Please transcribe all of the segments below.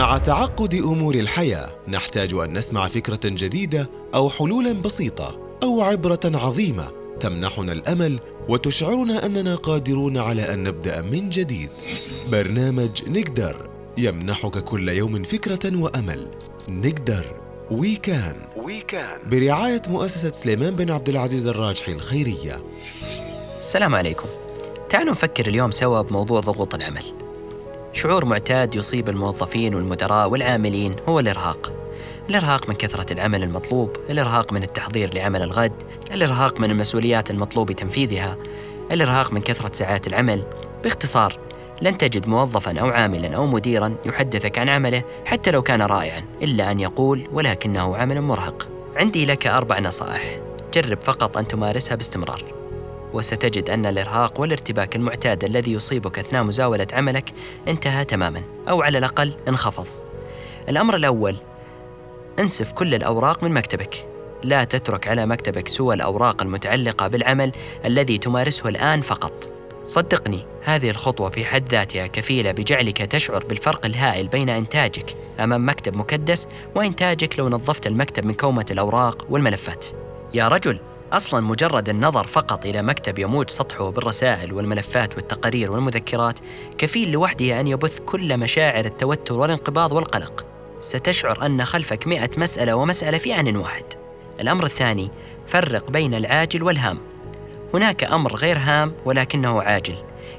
مع تعقد أمور الحياة نحتاج أن نسمع فكرة جديدة أو حلولا بسيطة أو عبرة عظيمة تمنحنا الأمل وتشعرنا أننا قادرون على أن نبدأ من جديد. برنامج نقدر يمنحك كل يوم فكرة وأمل. نقدر وي كان برعاية مؤسسة سليمان بن عبد العزيز الراجحي الخيرية. السلام عليكم. تعالوا نفكر اليوم سوا بموضوع ضغوط العمل. شعور معتاد يصيب الموظفين والمدراء والعاملين هو الإرهاق. الإرهاق من كثرة العمل المطلوب الإرهاق من التحضير لعمل الغد الإرهاق من المسؤوليات المطلوب تنفيذها الإرهاق من كثرة ساعات العمل. باختصار لن تجد موظفا أو عاملا أو مديرا يحدثك عن عمله حتى لو كان رائعا إلا أن يقول ولكنه عمل مرهق عندي لك أربع نصائح. جرب فقط أن تمارسها باستمرار. وستجد أن الإرهاق والارتباك المعتاد الذي يصيبك أثناء مزاولة عملك انتهى تماما أو على الأقل انخفض. الأمر الأول انسف كل الأوراق من مكتبك. لا تترك على مكتبك سوى الأوراق المتعلقة بالعمل الذي تمارسه الآن فقط. صدقني هذه الخطوة في حد ذاتها كفيلة بجعلك تشعر بالفرق الهائل بين إنتاجك أمام مكتب مكدس وإنتاجك لو نظفت المكتب من كومة الأوراق والملفات. يا رجل أصلا مجرد النظر فقط إلى مكتب يموج سطحه بالرسائل والملفات والتقارير والمذكرات كفيل لوحده أن يبث كل مشاعر التوتر والانقباض والقلق. ستشعر أن خلفك مئة مسألة ومسألة في ان واحد. الأمر الثاني فرق بين العاجل والهام. هناك أمر غير هام ولكنه عاجل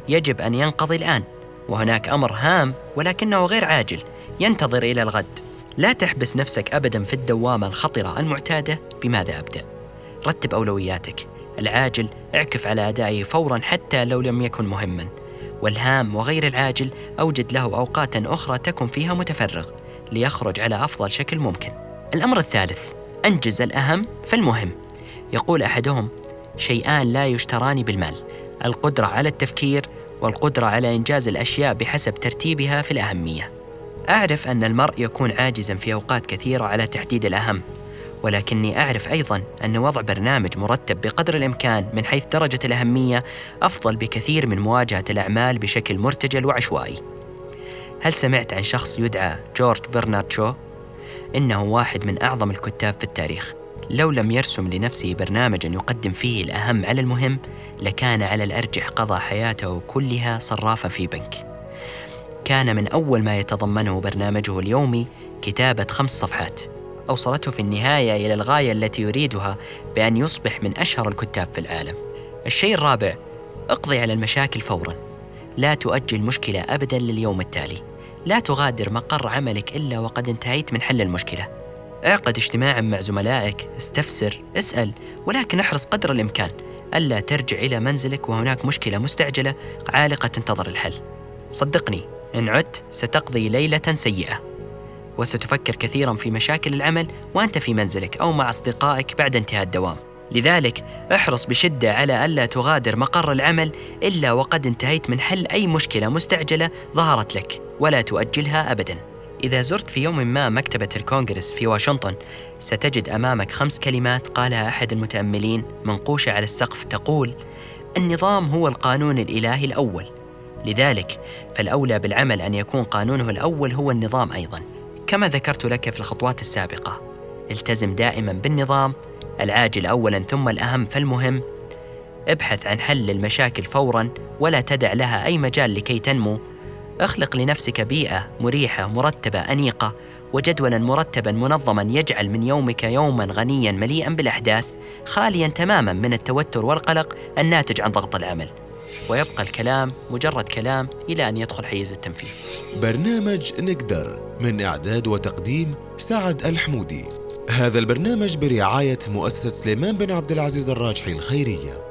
يجب أن ينقضي الآن وهناك أمر هام ولكنه غير عاجل ينتظر إلى الغد. لا تحبس نفسك ابدا في الدوامة الخطرة المعتادة بماذا أبدأ. رتب أولوياتك. العاجل اعكف على أدائه فورا حتى لو لم يكن مهما. والهام وغير العاجل أوجد له أوقات أخرى تكن فيها متفرغ ليخرج على أفضل شكل ممكن. الأمر الثالث أنجز الأهم فالمهم يقول أحدهم شيئان لا يشتران بالمال. القدرة على التفكير والقدرة على إنجاز الأشياء بحسب ترتيبها في الأهمية. أعرف أن المرء يكون عاجزا في أوقات كثيرة على تحديد الأهم. ولكني أعرف أيضا أن وضع برنامج مرتب بقدر الإمكان من حيث درجة الأهمية أفضل بكثير من مواجهة الأعمال بشكل مرتجل وعشوائي. هل سمعت عن شخص يدعى جورج برنارد شو؟ إنه واحد من أعظم الكتاب في التاريخ. لو لم يرسم لنفسه برنامجا يقدم فيه الأهم على المهم لكان على الأرجح قضى حياته كلها صرافا في بنك. كان من أول ما يتضمنه برنامجه اليومي كتابة خمس صفحات أوصلته في النهاية إلى الغاية التي يريدها بأن يصبح من أشهر الكتاب في العالم. الشيء الرابع اقضي على المشاكل فورا. لا تؤجل مشكلة أبدا لليوم التالي. لا تغادر مقر عملك إلا وقد انتهيت من حل المشكلة. اعقد اجتماعا مع زملائك، استفسر، اسأل، ولكن احرص قدر الإمكان ألا ترجع إلى منزلك وهناك مشكلة مستعجلة عالقة تنتظر الحل. صدقني إن عدت ستقضي ليلة سيئة. وستفكر كثيرا في مشاكل العمل وأنت في منزلك أو مع أصدقائك بعد انتهاء الدوام. لذلك احرص بشدة على ألا تغادر مقر العمل إلا وقد انتهيت من حل أي مشكلة مستعجلة ظهرت لك ولا تؤجلها ابدا. إذا زرت في يوم ما مكتبة الكونغرس في واشنطن ستجد أمامك خمس كلمات قالها أحد المتأملين منقوشة على السقف تقول: النظام هو القانون الإلهي الأول. لذلك فالأولى بالعمل أن يكون قانونه الأول هو النظام أيضا. كما ذكرت لك في الخطوات السابقة. التزم دائما بالنظام العاجل أولا ثم الأهم فالمهم. ابحث عن حل المشاكل فورا ولا تدع لها أي مجال لكي تنمو. اخلق لنفسك بيئة مريحة مرتبة أنيقة وجدولا مرتبا منظما يجعل من يومك يوما غنيا مليئا بالأحداث خاليا تماما من التوتر والقلق الناتج عن ضغط العمل. ويبقى الكلام مجرد كلام إلى أن يدخل حيز التنفيذ. برنامج نقدر من إعداد وتقديم سعد الحمودي. هذا البرنامج برعاية مؤسسة سليمان بن عبد العزيز الراجحي الخيرية.